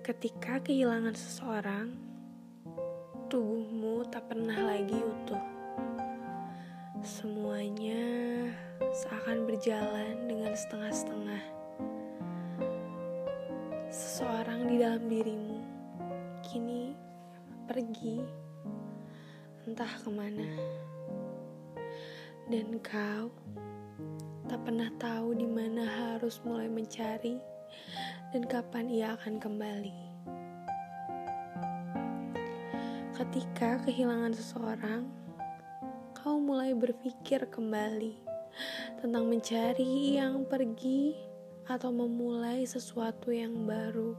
Ketika kehilangan seseorang, tubuhmu tak pernah lagi utuh. Semuanya seakan berjalan dengan setengah-setengah. Seseorang di dalam dirimu kini pergi, entah ke mana, dan kau tak pernah tahu di mana harus mulai mencari dan kapan ia akan kembali. Ketika kehilangan seseorang, kau mulai berpikir kembali tentang mencari yang pergi atau memulai sesuatu yang baru.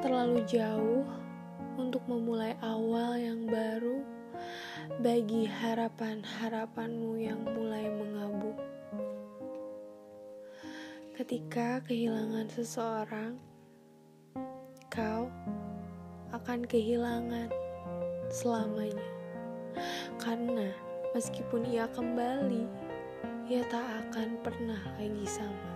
Terlalu jauh untuk memulai awal yang baru bagi harapan-harapanmu yang mulai mengabu. Ketika kehilangan seseorang, kau akan kehilangan selamanya. Karena meskipun ia kembali, ia tak akan pernah lagi sama.